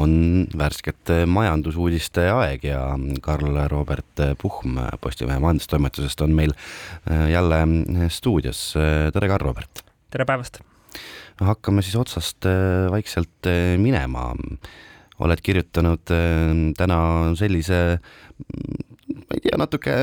on värskete majandusuudiste aeg ja Karl-Robert Puhm Postimehe majandustoimetusest on meil jälle stuudios. tere, Karl-Robert! tere päevast! hakkame siis otsast vaikselt minema. oled kirjutanud täna sellise ma ei tea, natuke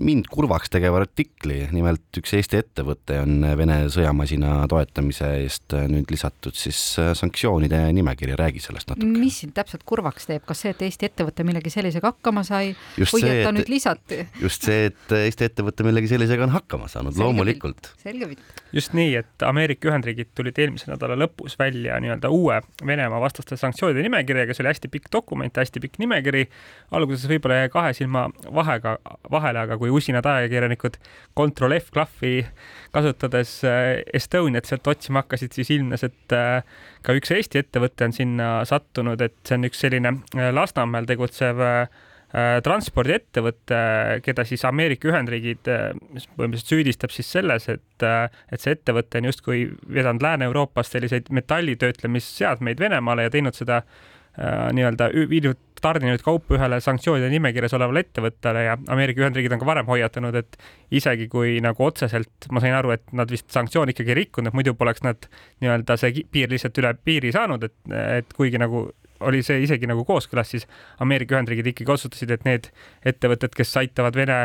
mind kurvaks tegeva artikli, nimelt üks Eesti ettevõte on Vene sõjamasina toetamise eest nüüd lisatud siis sanktsioonide nimekirja, räägi sellest natuke. mis sind täpselt kurvaks teeb, kas see, et Eesti ettevõte millegi sellisega hakkama sai just või see, et ta nüüd lisati? just see, et Eesti ettevõte millegi sellisega on hakkama saanud, loomulikult. selge pilt. just nii, et Ameerika Ühendriigid tulid eelmise nädala lõpus välja nii-öelda uue Venemaa vastaste sanktsioonide nimekirjaga, see oli hästi pikk dokument, hästi pikk nimekiri. alguses võib-olla jäi kahe silma vahega, vahele, aga kui usinad ajakirjanikud Control F klahvi kasutades äh, Estoniat sealt otsima hakkasid, siis ilmnes, et äh, ka üks Eesti ettevõte on sinna sattunud, et see on üks selline äh, Lasnamäel tegutsev transpordiettevõte, keda siis Ameerika Ühendriigid põhimõtteliselt süüdistab siis selles, et, et see ettevõte on justkui vedanud Lääne-Euroopast selliseid metallitöötlemisseadmeid Venemaale ja teinud seda nii-öelda viinud tarninud kaupa ühele sanktsioonide nimekirjas olevale ettevõttele ja Ameerika Ühendriigid on ka varem hoiatanud, et isegi kui nagu otseselt, ma sain aru, et nad vist sanktsioone ikkagi rikkunud, muidu poleks nad nii-öelda see piir lihtsalt üle piiri saanud, et, et kuigi nagu oli see isegi nagu kooskõlas, siis Ameerika Ühendriigid ikkagi otsustasid, et need ettevõtted, kes aitavad Vene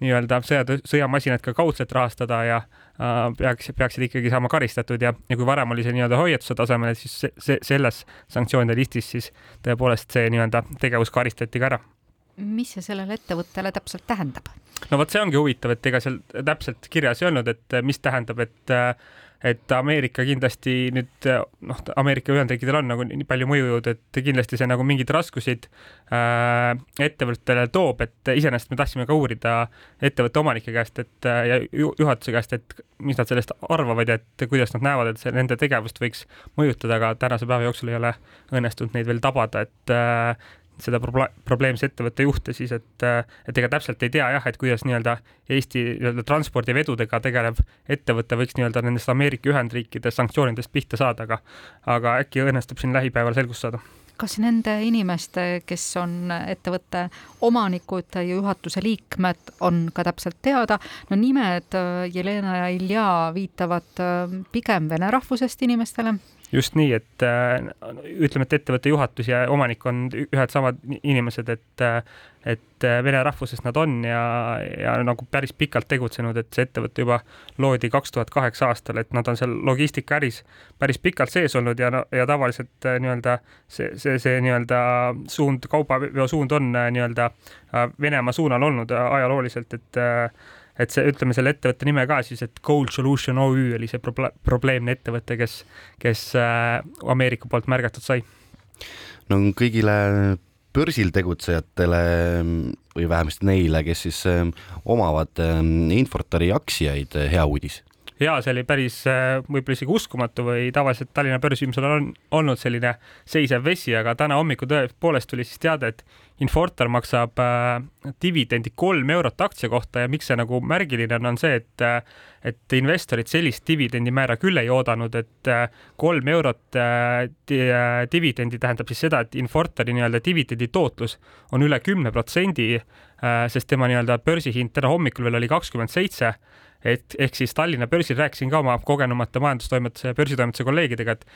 nii-öelda sõja, sõjamasinat ka kaudselt rahastada ja äh, peaks, peaksid ikkagi saama karistatud ja, ja kui varem oli see nii-öelda hoiatuse tasemel, siis see, see, selles sanktsioonide listis siis tõepoolest see nii-öelda tegevus karistati ka ära. mis see sellele ettevõttele täpselt tähendab? no vot, see ongi huvitav, et ega seal täpselt kirjas ei olnud, et mis tähendab, et äh, et Ameerika kindlasti nüüd noh, Ameerika Ühendriikidel on nagu nii palju mõjujõudu, et kindlasti see nagu mingeid raskusid äh, ettevõttele toob, et iseenesest me tahtsime ka uurida ettevõtte omanike käest, et ja juhatuse käest, et mis nad sellest arvavad ja et kuidas nad näevad, et see nende tegevust võiks mõjutada, aga tänase päeva jooksul ei ole õnnestunud neid veel tabada, et äh, seda proble-, probleemse ettevõtte juhte siis, et, et ega täpselt ei tea jah, et kuidas nii-öelda Eesti nii-öelda transpordivedudega tegelev ettevõte võiks nii-öelda nendest Ameerika Ühendriikide sanktsioonidest pihta saada, aga, aga äkki õnnestub siin lähipäeval selgust saada kas nende inimeste, kes on ettevõtte omanikud ja juhatuse liikmed, on ka täpselt teada? no nimed Jelena ja Ilja viitavad pigem vene rahvusest inimestele just nii, et äh, ütleme, et ettevõtte juhatus ja omanik on ühed samad inimesed, et äh, et äh, vene rahvusest nad on ja, ja nagu päris pikalt tegutsenud, et see ettevõte juba loodi kaks tuhat kaheksa aastal, et nad on seal logistikaäris päris pikalt sees olnud ja, ja tavaliselt nii-öelda see, see, see nii-öelda suund, kaubaveo suund on nii-öelda Venemaa suunal olnud ajalooliselt, et et see, ütleme selle ettevõtte nime ka siis, et Gold Solution OÜ oli see proble probleemne ettevõte, kes, kes äh, Ameerika poolt märgatud sai. no kõigile börsil tegutsejatele või vähemasti neile, kes siis äh, omavad äh, Infortari aktsiaid, hea uudis ja see oli päris võib-olla isegi uskumatu või tavaliselt Tallinna börsiümisel on olnud selline seisev vesi, aga täna hommikul tõepoolest tuli siis teade, et Infortar maksab äh, dividendi kolm eurot aktsia kohta ja miks see nagu märgiline on, on see, et äh, et investorid sellist dividendimäära küll ei oodanud, et äh, kolm eurot äh, äh, dividendi tähendab siis seda, et Infortari nii-öelda dividendi tootlus on üle kümne protsendi, sest tema nii-öelda börsihind täna hommikul veel oli kakskümmend seitse et ehk siis Tallinna börsil rääkisin ka oma kogenumate majandustoimetuse ja börsitoimetuse kolleegidega, et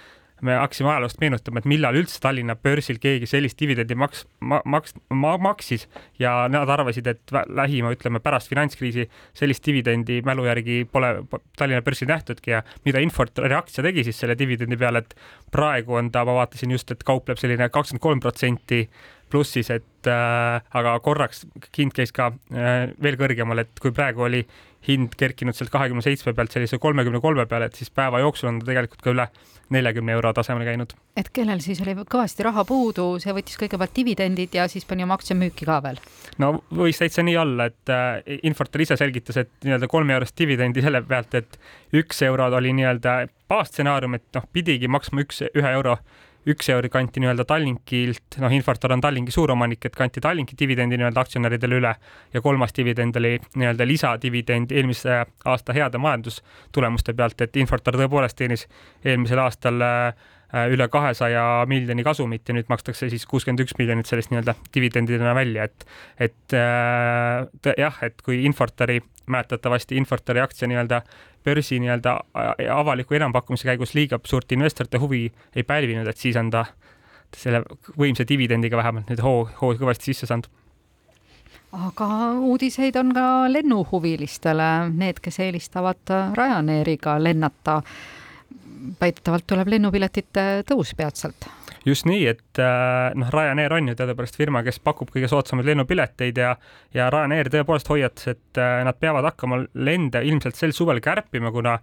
me hakkasime ajaloost meenutama, et millal üldse Tallinna börsil keegi sellist dividendi maks- ma,, maks- ma,, maksis. Ja nad arvasid, et lähima, ütleme pärast finantskriisi sellist dividendi mälu järgi pole Tallinna börsil nähtudki. Ja mida Infortari aktsia tegi siis selle dividendi peale, et praegu on ta, ma vaatasin just, et kaupleb selline kakskümmend kolm protsenti plussis, et äh, aga korraks hind käis ka äh, veel kõrgemal, et kui praegu oli hind kerkinud sealt kahekümne seitsme pealt sellise kolmekümne kolme peale, et siis päeva jooksul on ta tegelikult ka üle neljakümne euro tasemel käinud. et kellel siis oli kõvasti raha puudu, see võttis kõigepealt dividendid ja siis pani oma aktsia müüki ka veel? no võis täitsa nii olla, et äh, Infortar ise selgitas, et nii-öelda kolme eurost dividendi selle pealt, et üks euro oli nii-öelda baasstsenaarium, et noh, pidigi maksma üks, ühe euro üks euri kanti nii-öelda Tallinkilt, noh, Infortar on Tallinki suuromanik, et kanti Tallinki dividendi nii-öelda aktsionäridele üle ja kolmas dividend oli nii-öelda lisadividend eelmise aasta heade majandustulemuste pealt, et Infortar tõepoolest teenis eelmisel aastal äh, üle kahesaja miljoni kasumit ja nüüd makstakse siis kuuskümmend üks miljonit sellest nii-öelda dividendidena välja, et, et äh, jah, et kui Infortari, mäletatavasti Infortari aktsia nii-öelda börsi nii-öelda avaliku enampakkumise käigus liiga suurt investorite huvi ei pälvinud, et siis on ta selle võimsa dividendiga vähemalt nüüd hoo, hoo kõvasti sisse saanud aga uudiseid on ka lennuhuvilistele, need, kes eelistavad Ryanairiga lennata. Väidetavalt tuleb lennupiletite tõus peatselt. Just nii, et äh, noh, Ryanair on ju teadupärast firma, kes pakub kõige soodsamaid lennupileteid ja ja Ryanair tõepoolest hoiatas, et äh, nad peavad hakkama lende ilmselt sel suvel kärpima, kuna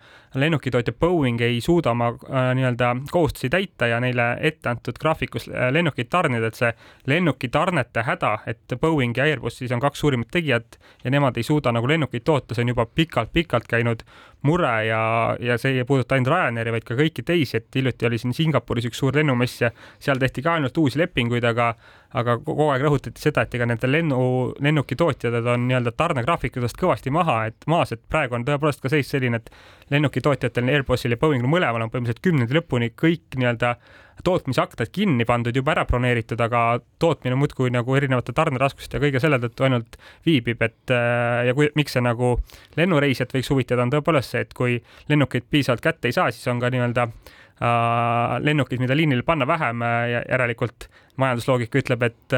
lennukitootja Boeing ei suuda oma äh, nii-öelda kohustusi täita ja neile ette antud graafikus lennukeid tarnida, et see lennukitarnete häda, et Boeing ja Airbus siis on kaks suurimat tegijat ja nemad ei suuda nagu lennukeid toota, see on juba pikalt-pikalt käinud mure ja, ja see ei puuduta ainult Ryanairi, vaid ka kõiki teisi, et hiljuti oli siin Singapuris üks suur lennumess ja seal tehti ka ainult uusi lepinguid, aga aga kogu aeg rõhutati seda, et ega nende lennu, lennukitootjad on nii-öelda tarnegraafikutest kõvasti maha, et maas, et praegu on tõepoolest ka seis selline, et lennukitootjatel, Airbusil ja Boeingil mõlemal on põhimõtteliselt kümnendi lõpuni kõik nii-öelda tootmisaknad kinni pandud, juba ära broneeritud, aga tootmine muudkui nagu erinevate tarneraskuste ja kõige selle tõttu ainult viibib, et äh, ja kui, miks see nagu lennureisijat võiks huvitada, on tõepoolest see, et kui lennukeid piisavalt kätte ei saa, siis on ka nii-öelda äh, lennukid, mida liinile panna vähem äh, järelikult majandusloogika ütleb, et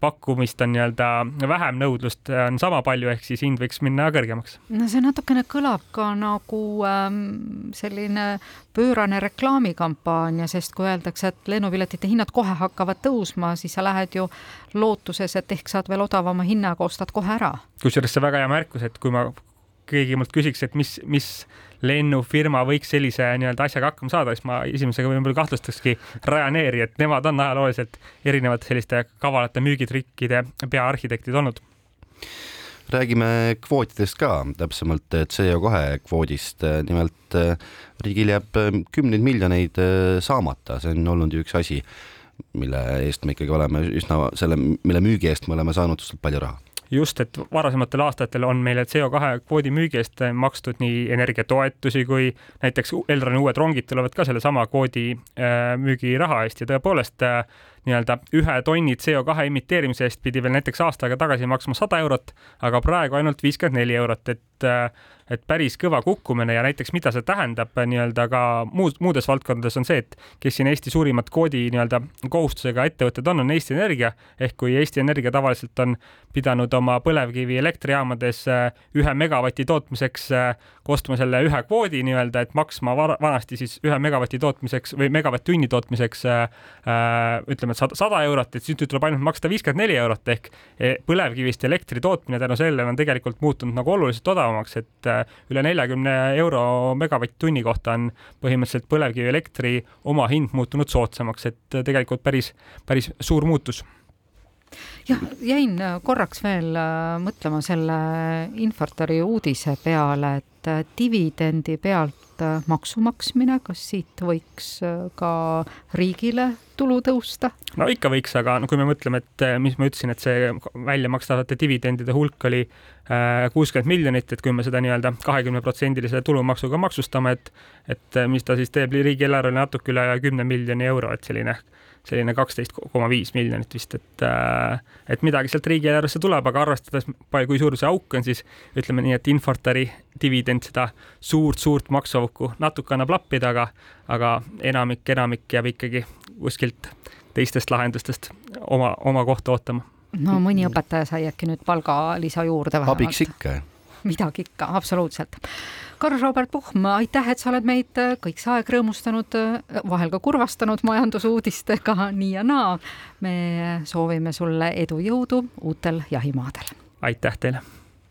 pakkumist on nii-öelda vähem, nõudlust on sama palju, ehk siis hind võiks minna kõrgemaks. no see natukene kõlab ka nagu ähm, selline pöörane reklaamikampaania, sest kui öeldakse, et lennupiletite hinnad kohe hakkavad tõusma, siis sa lähed ju lootuses, et ehk saad veel odavama hinnaga, ostad kohe ära. kusjuures see väga hea märkus, et kui ma keegi mult küsiks, et mis, mis lennufirma võiks sellise nii-öelda asjaga hakkama saada, siis ma esimesega võib-olla kahtlustakski Ryanairi, et nemad on ajalooliselt erinevate selliste kavalate müügitrikkide peaarhitektid olnud räägime kvootidest ka, täpsemalt CO2 kvoodist. nimelt riigil jääb kümneid miljoneid saamata, see on olnud ju üks asi, mille eest me ikkagi oleme üsna selle, mille müügi eest me oleme saanud suhteliselt palju raha just, et varasematel aastatel on meile CO2 kvoodi müügi eest makstud nii energiatoetusi kui näiteks Elroni uued rongid tulevad ka sellesama kvoodi äh, müügiraha eest ja tõepoolest äh, nii-öelda ühe tonni CO2 emiteerimise eest pidi veel näiteks aasta aega tagasi maksma sada eurot, aga praegu ainult viiskümmend neli eurot, et äh, et päris kõva kukkumine ja näiteks mida see tähendab nii-öelda ka muud, muudes valdkondades on see, et kes siin Eesti suurimad koodi nii-öelda kohustusega ettevõtted on, on Eesti Energia. Ehk kui Eesti Energia tavaliselt on pidanud oma põlevkivielektrijaamades äh, ühe megavati tootmiseks ostma selle ühe kvoodi nii-öelda, et maksma vanasti siis ühe megavati tootmiseks või megavatt-tunni tootmiseks ütleme, ütleme, et sada, sada eurot, et siis nüüd tuleb ainult maksta viiskümmend neli eurot ehk e, põlevkivist elektri tootmine tänu sellele on tegelikult muutunud nagu oluliselt odavamaks, et äh, üle neljakümne euro megavatt-tunni kohta on põhimõtteliselt põlevkivielektri omahind muutunud soodsamaks, et äh, tegelikult päris, päris suur muutus jah, jäin korraks veel äh, mõtlema selle Infortari uudise peale, et dividendi pealt maksu maksmine, kas siit võiks ka riigile tulu tõusta? no ikka võiks, aga no kui me mõtleme, et mis ma ütlesin, et see välja makstavate dividendide hulk oli kuuskümmend miljonit, et kui me seda nii-öelda kahekümneprotsendilise tulumaksuga maksustame, et et mis ta siis teeb riigieelarvele natuke üle kümne miljoni euro, et selline selline kaksteist koma viis miljonit vist, et, äh, et midagi sealt riigieelarvesse tuleb, aga arvestades, kui suur see auk on, siis ütleme nii, et Infortari dividend seda suurt-suurt maksuauku natuke annab lappida, aga, aga enamik, enamik jääb ikkagi kuskilt teistest lahendustest oma, oma kohta ootama. no mõni õpetaja sai äkki nüüd palgalisa juurde vähemalt. abiks ikka. midagi ikka, absoluutselt Karl-Robert Puhm, aitäh, et sa oled meid äh, kõik see aeg rõõmustanud, äh, vahel ka kurvastanud majandusuudistega nii ja naa. me soovime sulle edu, jõudu uutel jahimaadel. aitäh teile